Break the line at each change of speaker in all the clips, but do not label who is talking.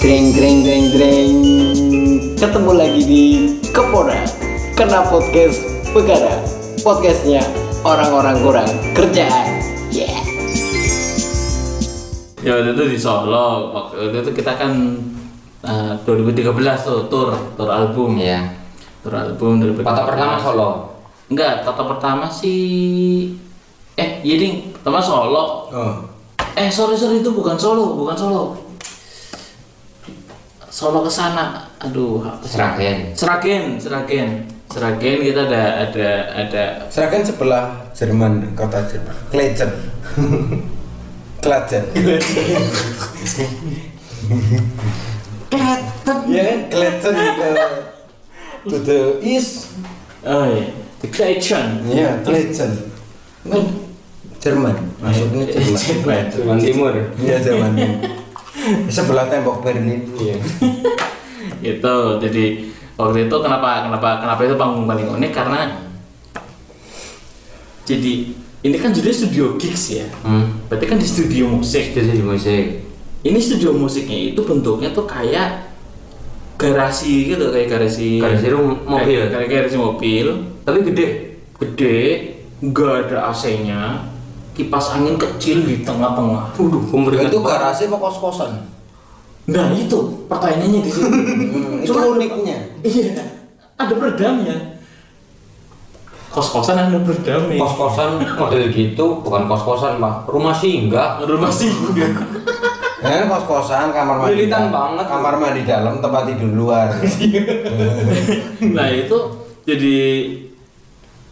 Greng greng greng greng Ketemu lagi di Kepora Kena podcast Begara Podcastnya orang-orang kurang kerjaan Yeah
Ya waktu itu di Solo, waktu itu kita kan eh, 2013 tuh tour, tour album.
Iya.
Tour album 2013.
Foto pertama Solo.
Enggak, foto pertama sih eh iya ding, pertama Solo.
Oh
Eh sorry sorry itu bukan Solo, bukan Solo. Solo ke sana. Aduh, apa sih?
Seragen.
Seragen, Seragen. Seragen kita ada ada ada
Seragen sebelah Jerman, kota Jerman. Kleten. Klaten.
Klaten.
Ya kan Kleten ke to the east.
Oh iya, The Klaten.
Ya, Kleten. Kan Jerman, masuknya Jerman.
Jerman Timur.
Iya, Jerman. Sebelah tembok Berlin.
Iya.
itu jadi waktu itu kenapa kenapa kenapa itu panggung paling unik karena jadi ini kan jadi studio gigs ya
Hmm.
berarti kan di studio musik
Itu di musik.
ini studio musiknya itu bentuknya tuh kayak garasi gitu kayak garasi
Garasi mobil.
kayak, kayak garasi mobil
Tapi gede.
gede nggak ada AC-nya kipas angin kecil di tengah-tengah
Waduh,
Itu garasi apa kos-kosan?
nah itu pertanyaannya di sini
Hmm, itu uniknya.
Iya, ada peredamnya. Kos-kosan ada peredamnya.
Kos-kosan model gitu, bukan kos-kosan, Pak. Rumah singgah.
Rumah singgah.
Ya kan kos-kosan, kamar mandi.
Militan
dalam-
banget.
Kamar mandi dalam, tempat tidur luar.
nah itu jadi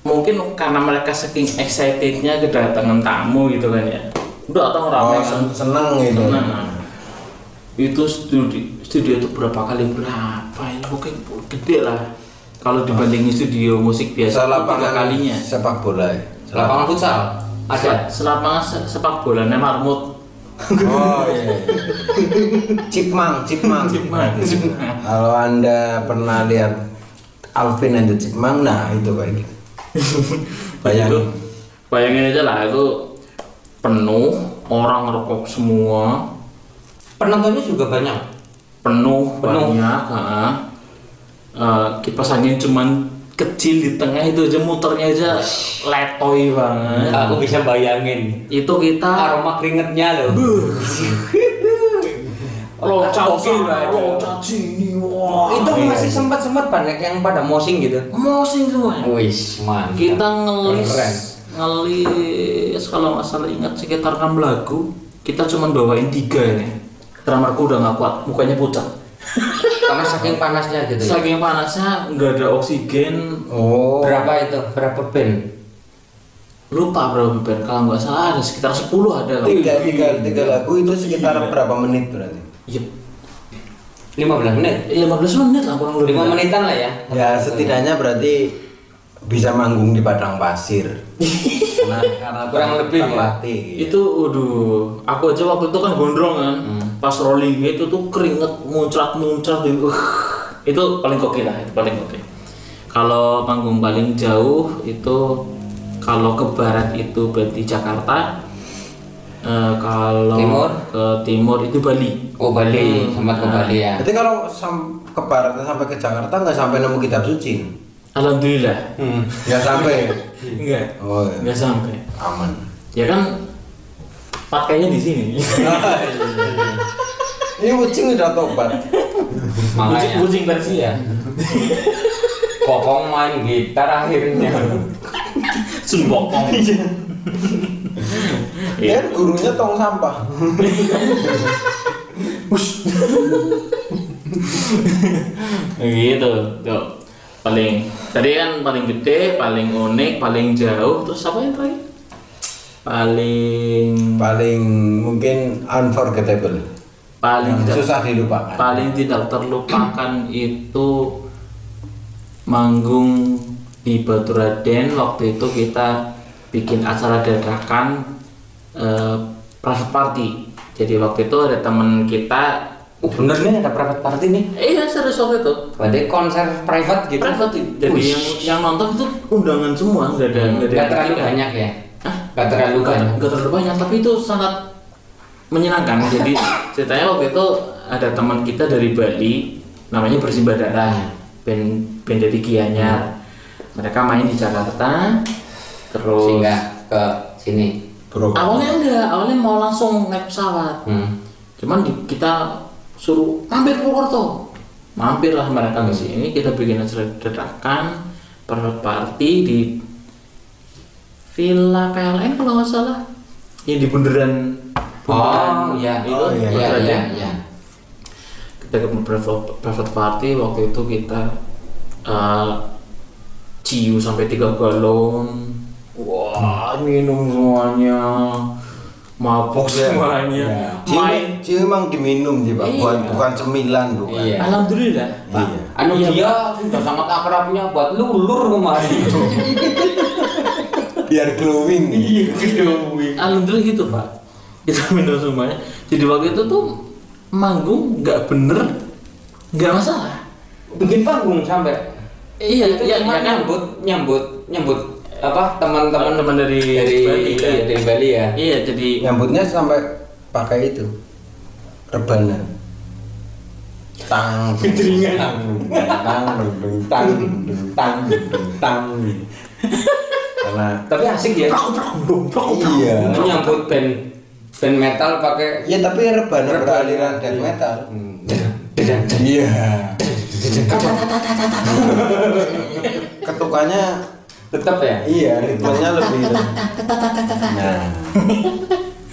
mungkin karena mereka saking excitednya kedatangan tamu gitu kan ya. Udah atau
Oh,
ramai
sen- seneng gitu.
Nah, itu studio studio itu berapa kali berapa ya mungkin gede lah kalau dibandingin studio musik biasa tiga kalinya
sepak bola. ya?
Lapangan futsal. Ada.
selapangan se- sepak bola marmut
Oh iya. Cipmang, Cipmang.
Cipmang, Cipmang.
Kalau anda pernah lihat Alvin and the Cipmang, nah itu kayak gitu. Bayangin.
bayangin aja lah itu penuh orang ngerokok semua
Penontonnya juga banyak.
penuh,
Penuh.
banyak ha. Eh, kipas angin cuman kecil di tengah itu aja muternya aja letoy banget
Aku bisa bayangin.
itu kita
Aroma keringetnya loh.
loncat sana, loncat sini wah
itu masih sempat sempat banyak yang pada mosing gitu.
mosing semua
Wis, mantap.
kita ngelis
Keren.
ngelis kalau nggak salah ingat sekitar 6 lagu kita cuma bawain tiga ini drummerku udah nggak kuat mukanya pucat
Karena saking panasnya gitu. ya.
saking panasnya nggak ada oksigen
Oh.
Berapa itu? Berapa band?
lupa berapa band kalau nggak salah ada sekitar 10 ada
Tiga, tiga, tiga lagu itu sekitar berapa menit berarti?
Yep.
15 menit.
15 menit lah kurang lebih
5 menitan lah ya.
Ya setidaknya berarti bisa manggung di padang pasir. Karena, karena
Kurang lebih ya.
itu waduh aku aja waktu itu kan gondrong kan
Hmm.
pas rolling itu tuh keringet muncrat muncrat gitu. itu paling gokil lah itu paling gokil kalau panggung paling jauh itu kalau ke barat itu berarti Jakarta Eh, kalau
Timur?
ke timur itu Bali
Oh Bali, sempat ke Bali ya.
Berarti kalau sam- ke barat sampai ke Jakarta nggak sampai nemu kitab suci?
Alhamdulillah
Nggak sampai.
enggak
Oh iya.
enggak sampai
Aman.
ya kan pakainya di sini
Ini kucing udah tobat.
kucing,
Makanya.
kucing versi ya
Kokong main gitar akhirnya.
sun bokong
Ya gurunya tong sampah.
gitu. Tuh. Paling tadi kan paling gede paling unik paling jauh. Terus apa yang terakhir paling
Paling mungkin unforgettable.
paling
Yang
tidak
susah dilupakan.
paling tidak terlupakan itu manggung di Batu Raden waktu itu kita bikin acara dadakan eh, private party jadi waktu itu ada temen kita
Oh bener nih ada private party nih.
eh iya serius waktu itu
Berarti konser private gitu.
private jadi yang yang nonton itu undangan semua nggak ada nggak ada
Gak terlalu
ketiga.
banyak ya.
Hah?
Gak terlalu
Nggak-
banyak.
nggak terlalu banyak tapi itu sangat menyenangkan jadi ceritanya waktu itu ada teman kita dari Bali namanya Bersimbah Darah band band dari Gianyar mereka main di Jakarta terus
Sehingga ke sini.
Bro.
awalnya enggak awalnya mau langsung naik pesawat
Hmm.
cuman di- kita suruh mampir ke Purwokerto mampirlah mereka ke sini kita bikin acara dadakan private party di Villa PLN kalau nggak salah yang di bundaran
Oh iya,
itu
Oh, iya,
iya,
bundaran
iya,
ya.
iya.
kita ke private, private party waktu itu kita uh, ciu sampai tiga galon wah minum semuanya mabok semuanya
Cium,
main
cium emang diminum sih pak, bukan,
Iya.
bukan cemilan bukan.
Iya.
alhamdulillah
Iya.
Anu
Iya,
dia sudah sangat akrabnya buat lulur kemarin.
Biar glowing.
Iya, alhamdulillah gitu pak kita minum semuanya jadi waktu itu tuh manggung nggak bener nggak masalah
Bikin panggung sampai.
iya
itu
iya
cuma
iya kan
nyambut, nyambut, nyambut apa teman-teman
Teman dari
dari
Bali,
iya,
kan?
dari Bali ya.
iya jadi
Nyambutnya sampai pakai itu rebana. Tang, tang, tang, tang, tang, tang. Karena
Tapi asik ya.
iya.
Menyambut band band metal pakai
Ya tapi rebana beraliran death metal. Iya. Ketukannya
tetap ya.
iya ritmenya lebih. Nah,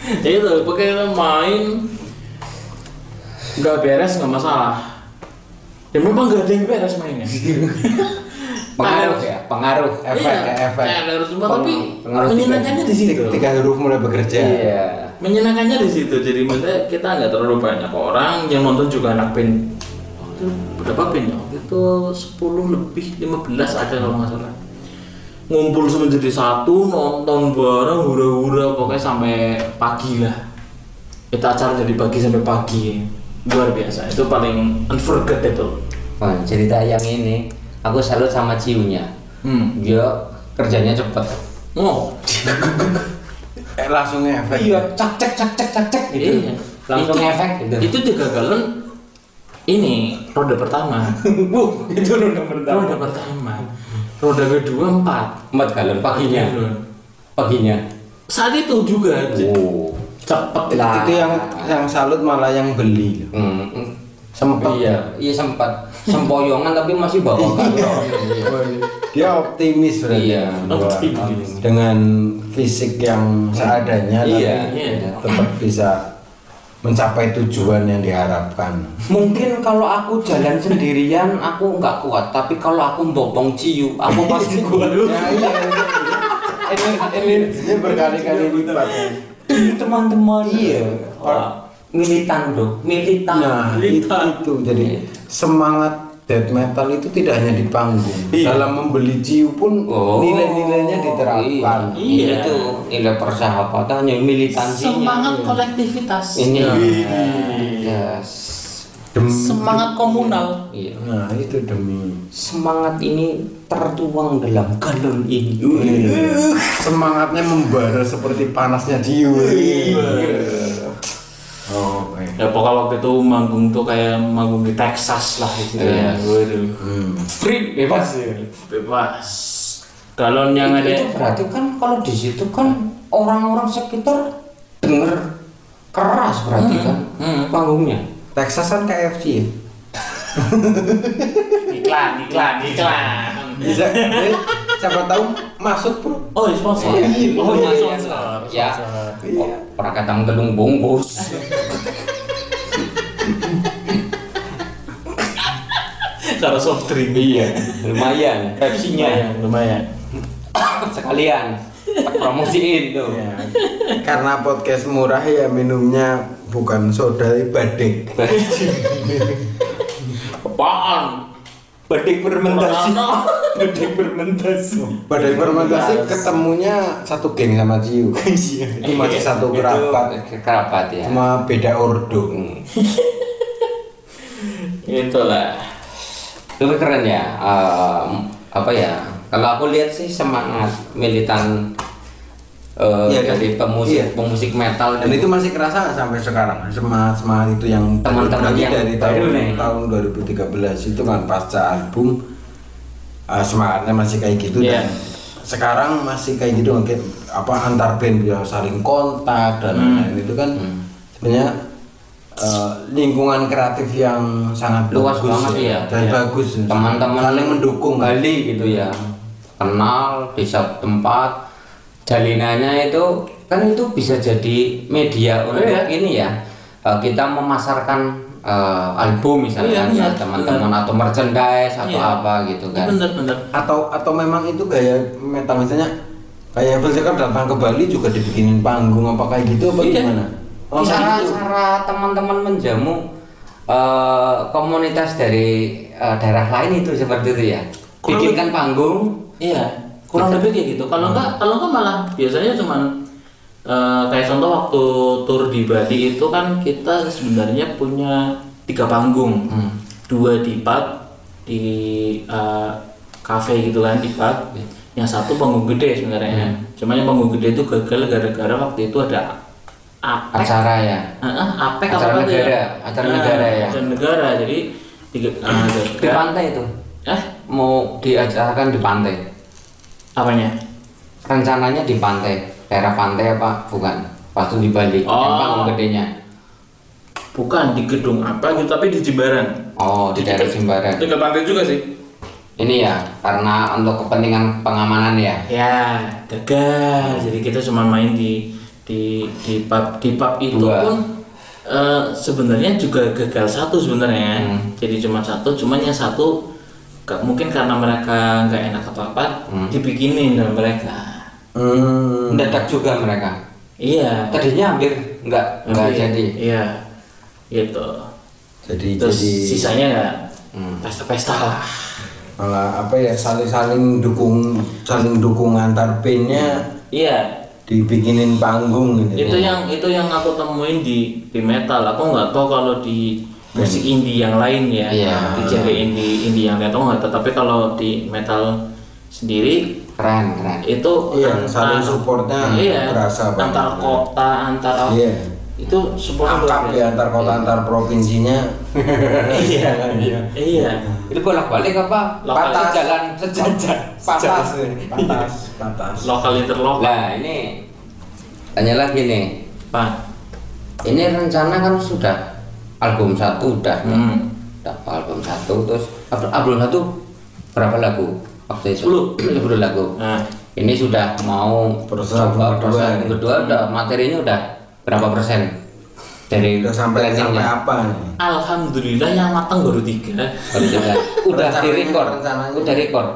ya itu pokoknya kita main nggak beres nggak masalah dan memang nggak ada yang beres mainnya
Pengaruh ya, pengaruh.
efek
iya,
ya efek.
harus semua tapi
Pengaruh
menyenangkannya di situ
Tiga, tiga huruf mulai bekerja.
Iya.
menyenangkannya di situ jadi maksudnya kita nggak terlalu banyak orang yang nonton juga anak band itu berapa band ya itu 10 lebih 15 ada kalau nggak salah ngumpul semua jadi satu nonton bareng hura-hura pokoknya sampai pagi lah kita acara dari pagi sampai pagi luar biasa itu paling unforgettable
Wah, cerita yang ini aku salut sama Ciunya.
hmm.
Dia kerjanya cepet.
oh
Eh, langsung efek.
Iya, cak cak cak cak cak cak gitu.
iya
Langsung
itu,
efek gitu.
itu tiga galon ini roda pertama
Bu, itu udah pertama.
roda pertama roda kedua empat
Empat galon paginya.
Galon.
Paginya.
saat itu juga
Oh.
cepet
Itu,
lah
itu yang yang salut malah yang beli.
Hmm.
Sempet
Iya, iya sempat sempoyongan tapi masih bawa galon.
Dia optimis berarti.
Iya,
optimis.
Dengan fisik yang seadanya
Iya,
tapi
iya.
tetap bisa mencapai tujuan yang diharapkan.
Mungkin kalau aku jalan sendirian aku nggak kuat, tapi kalau aku bopong ciu, aku pasti kuat.
Ya iya. Ener- Energinya berkali-kali lipat.
Ini teman-teman.
Iya.
Militan bro, militan.
Nah, itu, itu jadi semangat death metal itu tidak hanya di panggung. Dalam membeli ciu pun
Oh,
nilai-nilainya diterapkan.
Iya.
Itu nilai persahabatannya, militansinya.
semangat kolektivitas
Ini.
Nah.
Yes.
Dem-
semangat komunal
Iya.
Nah, itu demi
Semangat ini tertuang dalam galon ini.
semangatnya membara seperti panasnya ciu. Oh, eh.
Ya pokoknya waktu itu manggung tuh kayak manggung di Texas lah gitu
Iya.
waduh
Hmm.
Free bebas ya.
bebas galon yang
itu,
ada
itu berarti kan kalau di situ kan orang-orang sekitar denger keras berarti kan
hmm.
panggungnya.
Texas kan KFC ya.
iklan iklan iklan
Bisa, eh, siapa tahu masuk bro.
oh iya, sponsor
Iya,
oh iya sponsor
Ya. Oh, orang kadang telung bungkus.
Cara soft drink
iya, lumayan. Pepsinya
lumayan lumayan
sekalian promosiin tuh.
Ya, karena podcast murah ya minumnya bukan soda, tapi badek.
apaan
Badik fermentasi. Badik fermentasi.
Badek fermentasi ketemunya satu geng sama Ciu. Itu masih satu kerabat,
kerabat ya.
cuma beda ordo.
itulah
Tapi keren ya. eh, apa ya? Kalau aku lihat sih semangat militan eh,
Iya,
dari
dan-
pemusik
iya.
pemusik metal
Dan itu masih kerasa nggak sampai sekarang? Semangat semangat itu yang
Teman-teman yang
dari
baru
tahun
nih.
tahun 2013 itu kan pasca album uh, semangatnya masih kayak gitu
Iya.
dan sekarang masih kayak gitu kayak apa antar band bisa saling kontak dan
Hmm.
lain-lain itu kan sebenarnya uh, lingkungan kreatif yang sangat
luas
bagus
banget ya
dan
Iya.
bagus
teman-teman
saling mendukung
Bali gitu ya kenal di satu tempat jalinannya itu kan itu bisa jadi media untuk
Iya.
ini ya eh, kita memasarkan eh, album misalnya
Iya,
ya, teman-teman atau merchandise atau
Iya.
apa gitu kan
bener-bener
atau atau memang itu gaya metal misalnya kayak Evil datang ke Bali juga dibikinin panggung apa kayak gitu apa
Iya.
gimana? Oh,
cara
gitu.
cara teman-teman menjamu eh, komunitas dari eh, daerah lain itu seperti itu ya
Kurang
bikinkan panggung
Iya, kurang lebih kayak gitu. Kalau enggak, kalau enggak malah biasanya cuman eh, kayak contoh waktu tur di Bali itu kan kita sebenarnya punya tiga panggung, dua di pub, di cafe gitu kan di pub. Yang satu panggung gede sebenarnya. Cuman yang panggung gede itu gagal gara-gara waktu itu ada apek.
acara ya
apek
Acara
apa tuh
negara,
ya?
acara
Nah,
negara ya.
Acara negara. Jadi eh,
di
gagal.
pantai itu
Eh,
mau diajarkan di pantai
apanya?
rencananya di pantai daerah pantai apa bukan waktu di Bali
Oh.
yang panggung gedenya
Bukan di gedung apa gitu, tapi di Jimbaran.
oh di daerah Jimbaran
Dekat pantai juga sih.
ini ya karena untuk kepentingan pengamanan ya
Ya, gagal. Jadi kita cuma main di di di pub di pub itu
Dua.
pun eh, sebenarnya juga gagal satu sebenarnya.
Hmm.
Jadi cuma satu, cuman yang satu gak mungkin karena mereka nggak enak apa apa
Hmm.
dibikinin sama mereka.
Hmm.
mendadak juga mereka
Iya.
tadinya hampir nggak nggak jadi
Iya. Gitu.
Jadi
Terus
jadi
sisanya ya
Hmm.
pesta-pesta lah.
malah apa ya saling saling dukung saling dukung antar bandnya
Iya,
dibikinin panggung gitu.
itu yang itu yang aku temuin di di metal aku nggak tahu kalau di musik indie yang lain ya
Iya.
di genre indie indie yang lain aku nggak tahu tapi kalau di metal sendiri
keren keren
itu
Iya,
antar-
saling supportnya
iya,
banget.
antar kota antar
Iya.
Itu support
Akap ya antar kota antar provinsinya.
iya iya.
Itu bolak balik apa?
Lokal.
patas jalan sejajar
Patas, patas, patas.
lokal interlokal.
Nah ini tanya lagi nih.
Pak.
Ini rencana kan sudah album satu udah nih.
Hmm.
Udah album satu terus album, album satu berapa lagu waktu itu?
Sepuluh.
sepuluh lagu.
Nah.
Ini sudah mau
Proses
coba
album
proses
kedua
kedua udah materinya udah berapa persen dari
Udah sampai sampai apa nih?
alhamdulillah yang matang baru tiga
Baru tiga. udah di record
rencananya.
udah record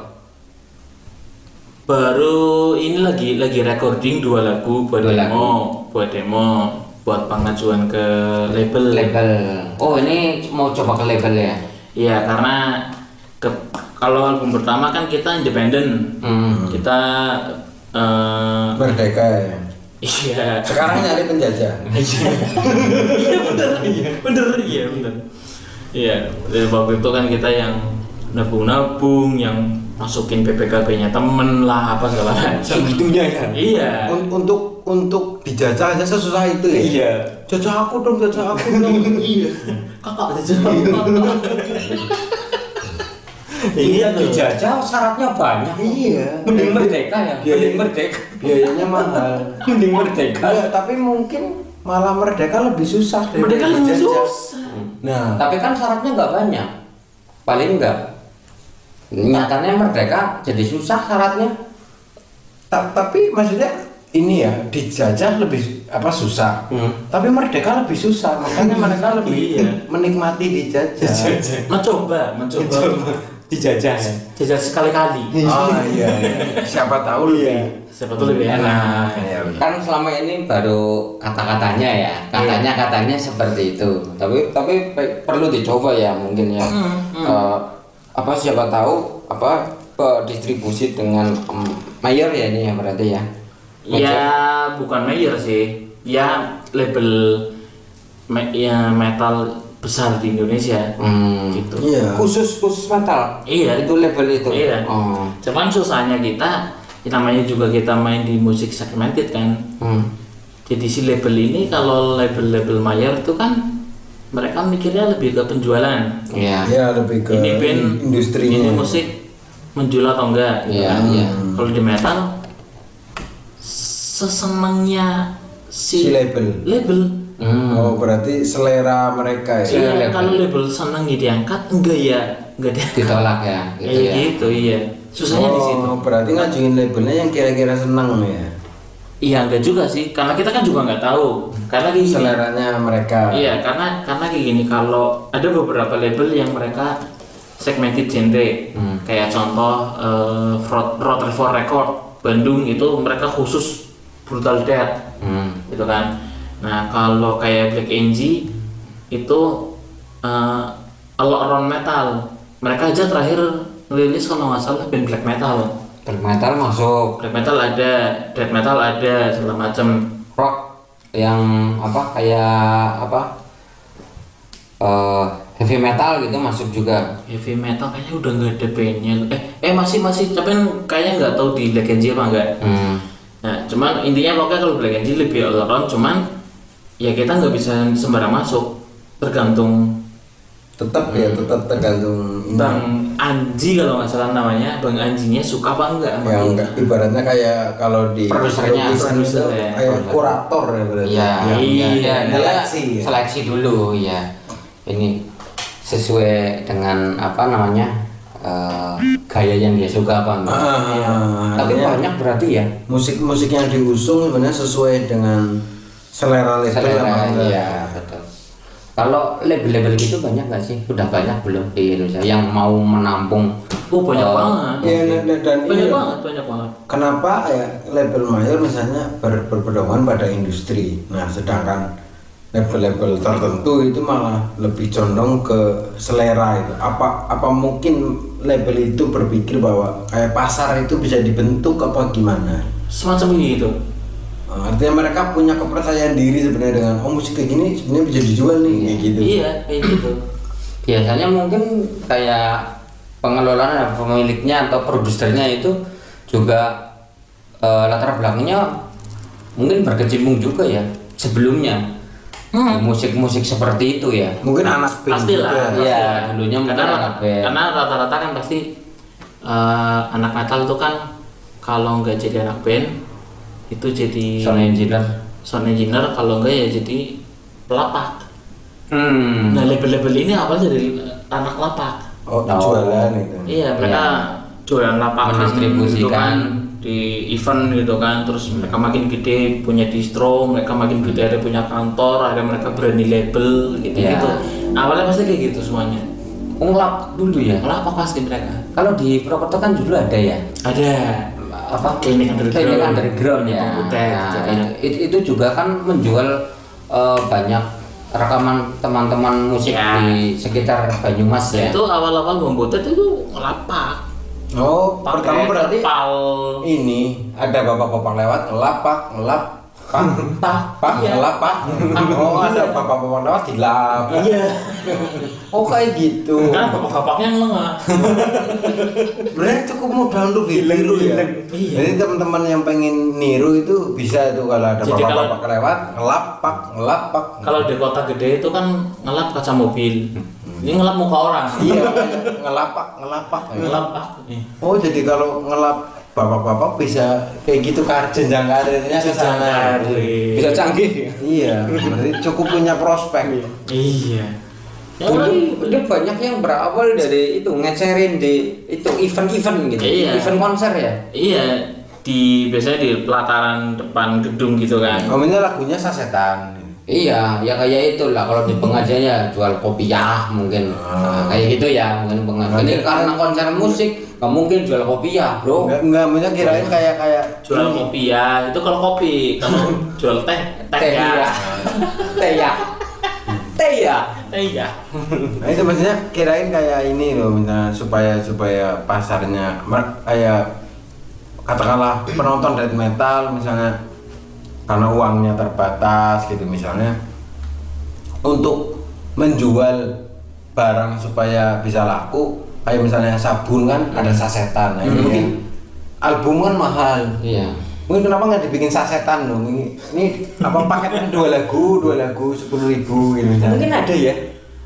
baru ini lagi lagi recording dua lagu buat
Dua
demo buat demo buat pengajuan ke label
label oh ini mau coba ke label ya
Iya karena ke, kalau album pertama kan kita independen
hmm.
kita eh,
Merdeka ya.
Iya.
Sekarang nyari penjajah.
iya bener. Iya bener iya bener. Iya dari waktu itu kan kita yang nabung-nabung yang masukin PPKB-nya temen lah apa segala macam.
Segitunya ya.
Iya.
Un- untuk untuk dijajah aja sesusah itu ya.
Iya.
Jajah aku dong, jajah aku dong.
iya. Kakak aja
iya. Dijajah syaratnya banyak.
Iya.
mending merdeka ya.
Biaya-
mending merdeka
Biayanya mahal.
mending merdeka
Enggak, tapi mungkin malah merdeka lebih susah
mereka lebih
dijajah.
susah
Nah,
tapi kan syaratnya nggak banyak paling enggak nyatanya merdeka jadi susah syaratnya
ta- tapi maksudnya ini ya dijajah lebih apa susah.
Hmm.
Tapi merdeka lebih susah, makanya mereka lebih
Iya.
menikmati dijajah.
mencoba mencoba
dijajah ya.
Jajal sekali-kali.
Oh iya, iya. Siapa tahu lebih
siapa tuh lebih enak.
Iya, benar.
kan selama ini baru kata-katanya ya. Katanya katanya seperti itu. Tapi tapi pe- perlu dicoba ya mungkin ya. Eh, apa siapa tahu apa distribusi dengan em, mayor ya ini ya berarti ya.
Ya bukan mayor sih. Ya label me- ya metal besar di Indonesia
Hmm.
gitu
Iya.
khusus khusus metal
Iya.
itu level itu
Iya.
oh
Cuman susahnya kita namanya juga kita main di musik segmented kan
Hmm.
jadi si label ini kalau label-label mayor itu kan mereka mikirnya lebih ke penjualan
Iya.
ya lebih ke
ini band
industrinya
ini musik menjual atau enggak gitu
Iya,
kan.
iya.
kalau di metal sesenangnya
si
si,
label.
label.
Hmm.
oh berarti selera mereka ya?
Iya, label.
kalau label. senang ya diangkat enggak ya enggak diangkat.
Ditolak ya, gitu
Kayak
ya.
gitu iya. Susahnya di situ.
oh berarti ngajuin labelnya yang kira-kira seneng ya?
Iya enggak juga sih karena kita kan juga nggak tahu. Karena gini.
Seleranya mereka.
Iya, karena karena kayak gini kalau ada beberapa label yang mereka segmented genre,
Hmm.
kayak contoh eh, Rot Rot Record Bandung itu mereka khusus brutal death. Gitu kan. Nah kalau kayak Black Angel itu eh a lot around metal, mereka aja terakhir rilis kalau nggak salah band black metal.
Black metal masuk
Black metal ada, death metal ada, segala macam.
rock yang apa kayak apa eh heavy metal gitu masuk juga
heavy metal kayaknya udah nggak ada bandnya eh eh masih masih tapi kayaknya nggak tahu di Black Angel apa enggak
hmm.
Nah cuman intinya pokoknya kalau Black Angel lebih all around cuman ya kita nggak bisa sembarang masuk tergantung
tetap ya tetap tergantung ini.
Bang Anji kalau nggak salah namanya Bang Anjinya suka apa enggak kita.
enggak ibaratnya kayak kalau di
Produsernya,
produser ya.
kayak kurator ya berarti
Iya,
Iya,
iya,
iya.
dia
Seleksi, ya.
seleksi dulu ya. Ini sesuai dengan apa namanya eh, gaya yang dia suka apa enggak.
Ah,
Tapi
artinya
banyak berarti ya.
musik-musik yang diusung sebenarnya sesuai dengan selera label
Selera, iya betul. Kalau label-label gitu banyak nggak sih? Udah banyak belum di Indonesia yang mau menampung?
oh banyak
eh,
banget
Iya, dan,
banyak
ini
banget banyak banget
kenapa ya label mayor misalnya ber, berpedoman pada industri nah sedangkan label-label tertentu itu malah lebih condong ke selera itu. Apa apa mungkin label itu berpikir bahwa kayak pasar itu bisa dibentuk apa gimana?
Semacam gitu
Nah, artinya mereka punya kepercayaan diri sebenarnya dengan oh musik kayak gini sebenarnya bisa dijual nih kayak gitu.
iya kayak gitu.
Biasanya mungkin kayak pengelolaan pemiliknya atau produsernya itu juga eh, latar belakangnya mungkin berkecimpung juga ya sebelumnya
Hmm.
musik-musik seperti itu ya
mungkin anak band
pastilah
juga.
pastilah.
Iya, dulunya mungkin
karena
anak band.
karena rata-rata kan pasti eh, anak metal tuh kan kalau nggak jadi anak band itu jadi
sound engineer
sound engineer kalau enggak ya jadi pelapak
hmm.
nah label-label ini awal dari anak lapak
oh,
Oh.
jualan itu
iya mereka jualan lapangan
Mendistribusikan.
Di event gitu kan terus mereka makin gede punya distro mereka makin gede ada punya kantor ada mereka berani label gitu
Iya.
gitu awalnya pasti kayak gitu semuanya.
Unglap dulu ya?
Lapak pasti mereka?
Kalau di Purwokerto kan dulu ada ya?
Ada.
Apa?
Klinik underground.
klinik underground ya.
Komputer,
Nah,
gitu kan.
itu, itu juga kan menjual eh, banyak rekaman teman-teman musik
Ya.
di sekitar Banyumas ya?
Itu awal-awal membutet itu ngelapak
oh
Pakai
pertama berarti
terpal
ini ada bapak-bapak lewat ngelapak ngelap pak pak pak
Iya.
ngelapak oh ada bapak-bapak lewat dilap.
Iya.
Oh kayak gitu.
Kan bapak-bapaknya yang lengah.
Sebenarnya cukup mudah untuk ditiru ya.
Iya.
Jadi teman-teman yang pengen niru itu bisa itu kalau ada bapak-bapak lewat ngelapak ngelapak.
kalau di kota gede itu kan ngelap kaca mobil ini ngelap muka orang
Iya, ngelapak ngelapak.
ngelapak nih
Oh jadi kalau ngelap bapak-bapak bisa kayak gitu kar jenjang karirnya ke sana.
bisa canggih
Iya, berarti cukup punya prospek.
iya ya
Dulu dia banyak yang berawal dari itu ngecerin di itu event-event gitu,
Iya.
event konser ya.
iya di biasanya di pelataran depan gedung gitu kan
Ngomongnya lagunya sasetan.
Iya, ya kayak itulah. Kalau di pengajiannya jual kopiah mungkin. Nah, kayak gitu ya mungkin pengajian. Ini karena konser musik nggak mungkin jual kopiah bro.
Enggak enggak maksudnya kirain kayak kayak
jual kopi ya itu kalau kopi. Kalau jual teh teh
Teh
ya
ya, teh ya, teh ya.
teh ya
Nah itu maksudnya kirain kayak ini loh misalnya supaya supaya pasarnya mer- kayak katakanlah penonton death metal misalnya karena uangnya terbatas gitu misalnya untuk menjual barang supaya bisa laku kayak misalnya sabun kan ada sasetan nah ini mungkin album kan mahal.
Iya.
Mungkin kenapa nggak dibikin sasetan dong? Ini, ini apa paketnya dua lagu, dua lagu sepuluh ribu gitu.
Mungkin ada ya.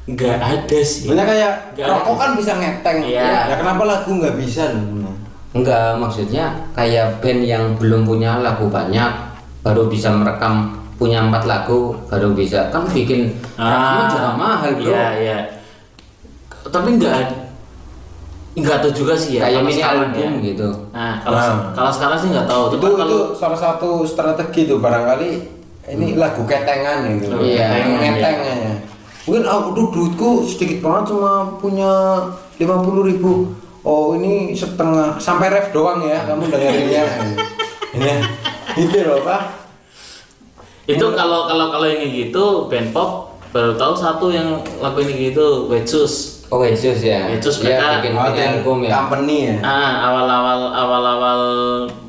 nggak ada sih
Sebenarnya kayak
Nggak
rokok
ada.
kan bisa ngeteng.
Iya.
Ya kenapa lagu nggak bisa loh?
Enggak, maksudnya kayak band yang belum punya lagu banyak baru bisa merekam punya empat lagu baru bisa kan bikin rekaman juga mahal bro.
iya iya tapi nggak ada nggak tahu juga sih ya
kayak
kalau
mini album
ya.
gitu.
nah kalau
Nah.
kalau sekarang sih nggak tahu
itu
Cuma
itu
kalau
salah satu strategi tuh barangkali ini lagu ketengan itu
Lagu
Iya.
ketengan,
ngeteng
iya.
ya mungkin aku tuh duitku sedikit banget cuma punya lima puluh ribu oh ini setengah sampai ref doang ya kamu dengerinnya ya itu loh pak
itu kalau kalau kalau yang kayak gitu band pop baru tahu satu yang lagu ini gitu Wetsus
Oh Yesus ya.
Yesus
Dia
mereka-
bikin
Oh,
bikin
yang
album ya.
company ya
ah awal-awal awal-awal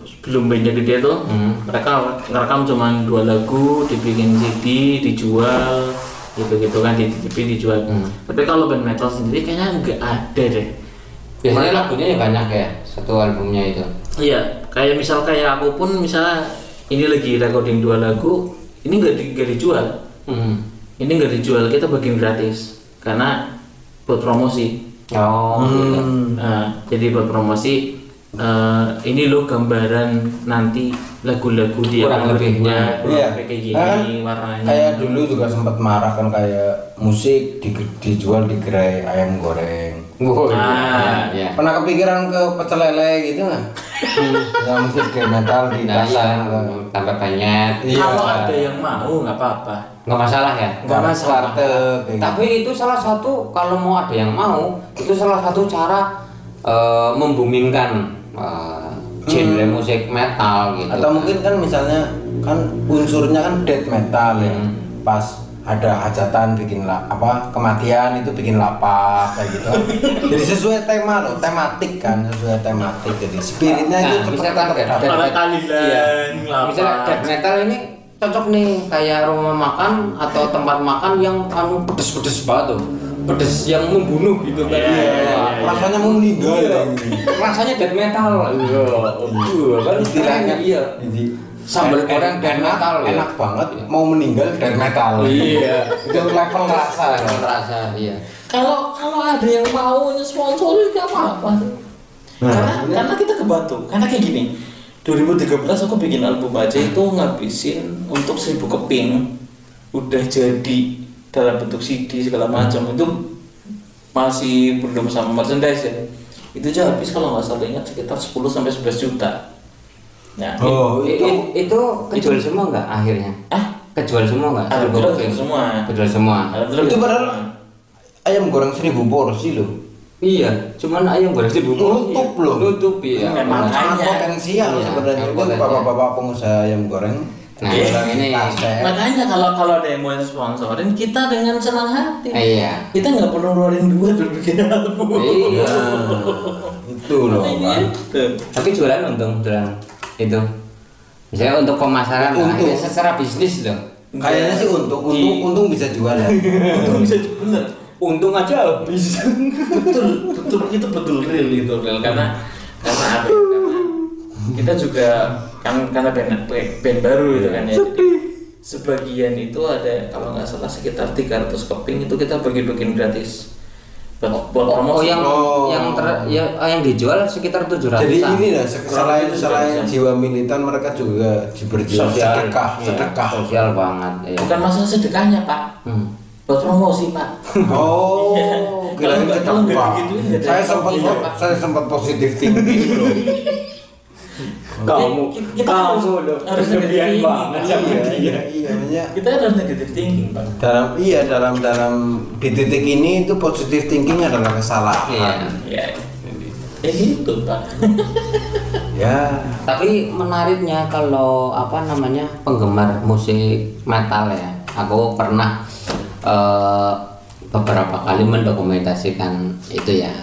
sebelum bandnya gede tuh
Hmm.
mereka ngerekam cuma dua lagu dibikin CD dijual gitu-gitu kan di TV dijual
Hmm.
tapi kalau band metal sendiri kayaknya nggak ada deh
Biasanya
Mereka-
lagunya ya banyak ya satu albumnya itu.
Iya, kayak misal kayak aku pun misalnya ini lagi recording dua lagu, ini nggak di, nggak dijual,
Hmm.
ini nggak dijual, kita bagiin gratis karena buat promosi.
Oh. gitu.
Nah, jadi buat promosi eh, ini loh gambaran nanti lagu-lagu dia
Kurang lebihnya.
kurang
Iya.
lebih kayak gini
Kan
warnanya.
kayak dulu juga sempat marah kan kayak musik di- dijual di gerai ayam goreng
Oh,
Nah,
iya.
pernah kepikiran ke pecel lele gitu nggak? ya musik kayak metal di
Nah, iya,
pasar
tambah banyak.
Iya.
Kalau ada yang mau nggak apa-apa.
Nggak masalah ya.
Nggak masalah.
warteg kayak gitu.
Tapi itu salah satu kalau mau ada yang mau itu salah satu cara eh, membumingkan eh, genre musik metal gitu.
atau mungkin kan misalnya kan unsurnya kan death metal ya
Hmm.
pas ada hajatan bikin la, apa kematian itu bikin lapak kayak gitu kan. jadi sesuai tema loh tematik kan sesuai tematik jadi spiritnya itu
Nah,
cepet
misalkan kayak
dapat.
death
Orang
metal-
tahlilan,
iya.
ngelapak.
Misalnya death metal ini cocok nih kayak rumah makan atau tempat makan yang anu pedes-pedes banget tuh. Pedes yang membunuh gitu kan.
Iya, iya, iya.
rasanya mau meninggal ya
Rasanya death metal. Iya. Iya, kan istilahnya iya. Sambal
en-
goreng death
enak,
metal, ya.
enak banget mau meninggal death metal
Iya.
itu level rasa
Level rasa, iya.
Kalau kalau ada yang mau sponsorin nggak apa-apa.
Nah,
karena karena kita kebantu. Karena kayak gini. 2013 aku bikin album aja itu ngabisin untuk 1000 keping udah jadi dalam bentuk CD segala macam itu masih belum sama merchandise ya itu aja habis kalau nggak salah ingat sekitar 10 sampai 11 juta nah
oh itu
i- itu kejual semua nggak akhirnya?
ah
Kejual semua nggak?
Alhamdulillah kejual semua.
Kejual semua.
alhamdulillah
itu padahal ayam goreng seribu porsi loh
Iya, cuman ayam goreng seribu
Nutup loh.
Nutup iya.
Memang.
sangat potensial
Iya,
sebenarnya
yang
itu bapak-bapak pengusaha ayam goreng
Nah,
Iya.
ini
makanya kalau kalau ada yang mau sponsorin kita dengan senang hati
Iya.
kita nggak perlu ngeluarin duit untuk bikin album
Iya.
itu loh
Gitu.
Tapi jualan untung, jualan itu. Misalnya untuk pemasaran,
Untung.
ini secara bisnis dong.
kayaknya sih untung untung untung bisa jualan
Untung bisa bener
Untung aja habis.
betul betul itu betul real itu real karena karena apa ya, karena kita juga kan karena band band baru gitu kan ya jadi sebagian itu ada kalau nggak salah sekitar 300 keping itu kita bagi-bagiin gratis buat buat
Oh,
promosi
yang
Oh.
yang ter, ya, ah, yang dijual sekitar 700
jadi ini lah selain selain jiwa militan mereka juga berjiwa
Sosial.
sedekah
Iya,
sedekah
Sosial banget. Iya.
bukan masalah sedekahnya pak
Hmm.
buat promosi pak
oh
Iya.
kira
Kalau nggak- kalau nggak
sedekah
digituin, nggak ada
saya sempat
iya,
saya sempat positif tinggi
Kamu,
Kita- kita
kamu
harus-
loh,
harus
berlebihan
negatif
banget
thinking.
sama
iya
dia.
iya iya
kita harus negative thinking pak.
Dalam iya dalam dalam di titik ini itu positif thinking adalah
Iya.
kesalahan
ya gitu pak.
Ya.
Tapi menariknya kalau apa namanya penggemar musik metal ya, aku pernah eh, beberapa kali mendokumentasikan itu ya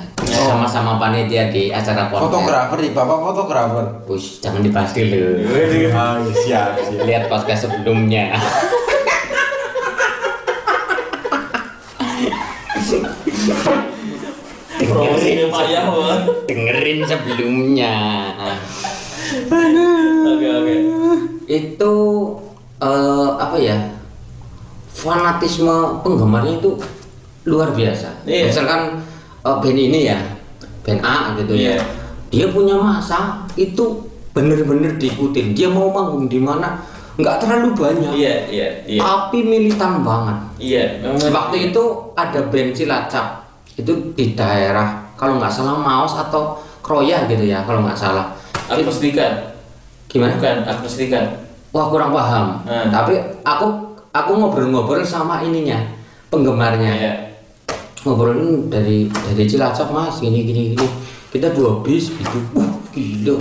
sama-sama panitia di acara konser.
fotografer nih bapak fotografer
Push, jangan dibahas dulu.
ah siap siap
Lihat podcast sebelumnya.
promosinya payah
dengerin sebelumnya
oke oke
itu eh, apa ya fanatisme penggemarnya itu luar biasa
Iya.
misalkan eh, band ini ya? Band A gitu
Iya.
ya dia punya masa itu bener-bener diikutin. Dia mau manggung di mana? Nggak terlalu banyak.
Iya iya iya.
Tapi militan banget.
Iya memang.
Waktu itu ada band Cilacap. Itu di daerah kalau nggak salah Maus atau Kroya gitu ya kalau nggak salah.
Akustikan
gimana?
Bukan akustikan
Wah kurang paham.
Hmm.
Tapi aku aku ngobrol-ngobrol sama ininya penggemarnya.
Iya.
Ngobrolin dari dari Cilacap mas gini gini gini. Kita dua bis gitu. Uh, gila.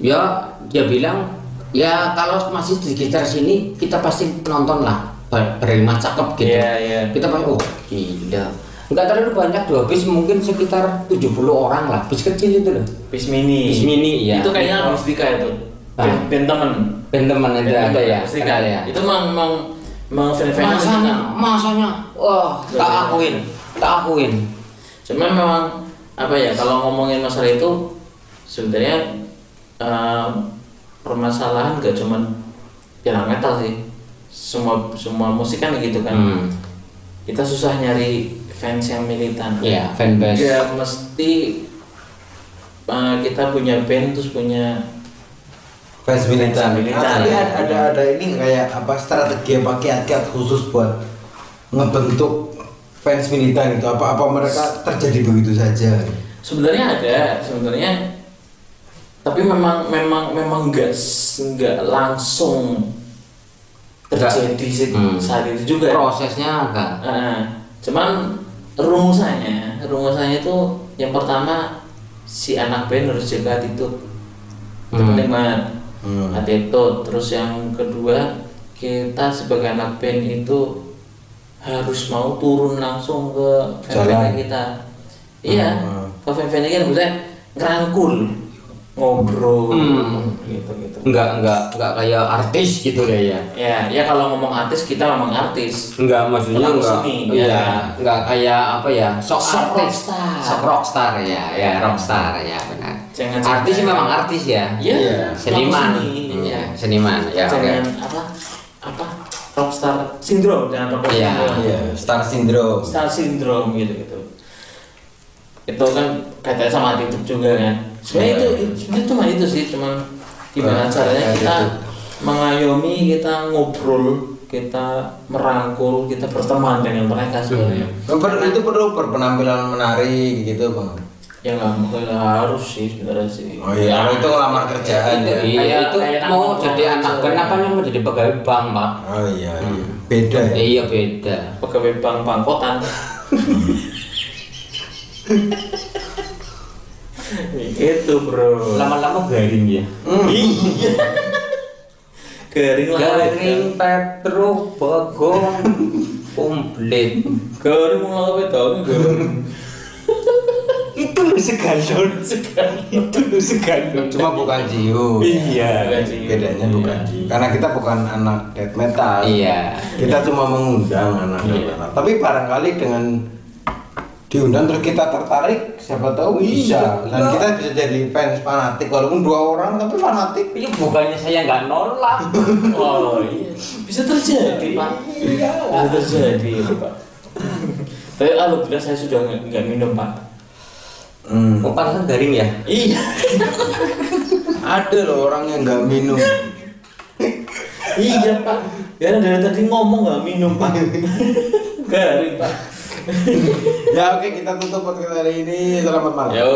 Ya dia bilang ya kalau masih di sekitar sini kita pasti nonton lah ber- berlima cakep gitu.
Iya, iya.
Kita pasti oh gila. Enggak terlalu banyak dua bis mungkin sekitar 70 orang lah. Bis kecil itu loh.
bis mini
Bis mini, iya.
itu kayaknya akustika itu
Ah.
band, temen
Band teman itu ada ya.
akustika.
Ada ya.
itu memang memang memang
masanya masanya wah tak akuin tak akuin
Cuman memang apa ya kalau ngomongin masalah itu sebenarnya eh, permasalahan gak cuman piala metal sih. Semua semua musik kan gitu kan.
hmm.
Kita susah nyari fans yang militan.
ya fanbase
Gak mesti eh, kita punya band terus punya
fans militan.
Fans militan.
Ada, ada ini kayak apa strategi apa kiat-kiat khusus buat ngebentuk fans militan itu apa apa mereka terjadi begitu saja.
sebenarnya ada sebenarnya tapi memang memang memang nggak s- nggak langsung terjadi sih
Hmm.
saat itu juga
prosesnya agak
Nah, cuman rumusannya, rumusannya itu yang pertama si anak band harus jaga attitude. Itu
Hmm.
penting banget.
Hmm.
Attitude. Terus yang kedua, kita sebagai anak band itu harus mau turun langsung ke
Jalan.
fan kita. Iya,
Hmm.
ke fan kita maksudnya ngerangkul, ngobrol,
Hmm.
gitu gitu.
enggak enggak enggak kayak artis gitu ya
Ya, ya kalau ngomong artis kita memang artis.
enggak maksudnya
seni,
iya
ya.
enggak kayak apa ya sok
Sok
artis
rockstar.
sok rockstar ya ya rockstar ya benar
Jangan
artis memang artis ya
Iya,
seniman
laku seni,
Iya,
iya.
seniman ya
jangan apa apa rockstar syndrome jangan rockstar
Iya.
syndrome.
Iya, star syndrome.
star syndrome gitu gitu itu kan kaitannya sama attitude juga kan sebenarnya
Iya.
itu sebenarnya cuma itu sih cuma gimana
Iya,
caranya kita
attitude.
mengayomi kita ngobrol kita merangkul kita berteman dengan mereka sebenarnya
Per- itu perlu berpenampilan menarik gitu bang.
Ya nggak nggak harus sih sebenarnya sih.
Oh iya, kalau itu ngelamar kerjaan ya.
Iya, itu
kayak
mau jadi anak band apa nih mau jadi pegawai bank pak
Oh iya, iya. beda ya.
iya beda.
Pegawai bank bangkotan. Itu bro.
Lama-lama garing ya?
Iya. Garing lah.
Garing petro bagong komplit
garing mau apa tau garing
itu lu segandol itu lu
Cuma bukan Jiu.
iya.
Bukan.
Bedanya bukan. Jiu. Karena kita bukan anak death metal.
iya.
Kita cuma mengundang anak death metal. Tapi barangkali dengan diundang terus kita tertarik, siapa tahu bisa. Dan kita bisa jadi fans fanatik walaupun dua orang tapi fanatik.
itu bukannya saya nggak nolak.
Oh iya. bisa terjadi pak. Bisa terjadi pak. Tapi alhamdulillah saya sudah nggak minum pak
Hmm.
kok pantesan garing ya
iya
Ada loh orang yang nggak minum.
iya pak karena dari tadi ngomong nggak minum pak garing pak
ya oke kita tutup podcast hari ini. Selamat malam.
yo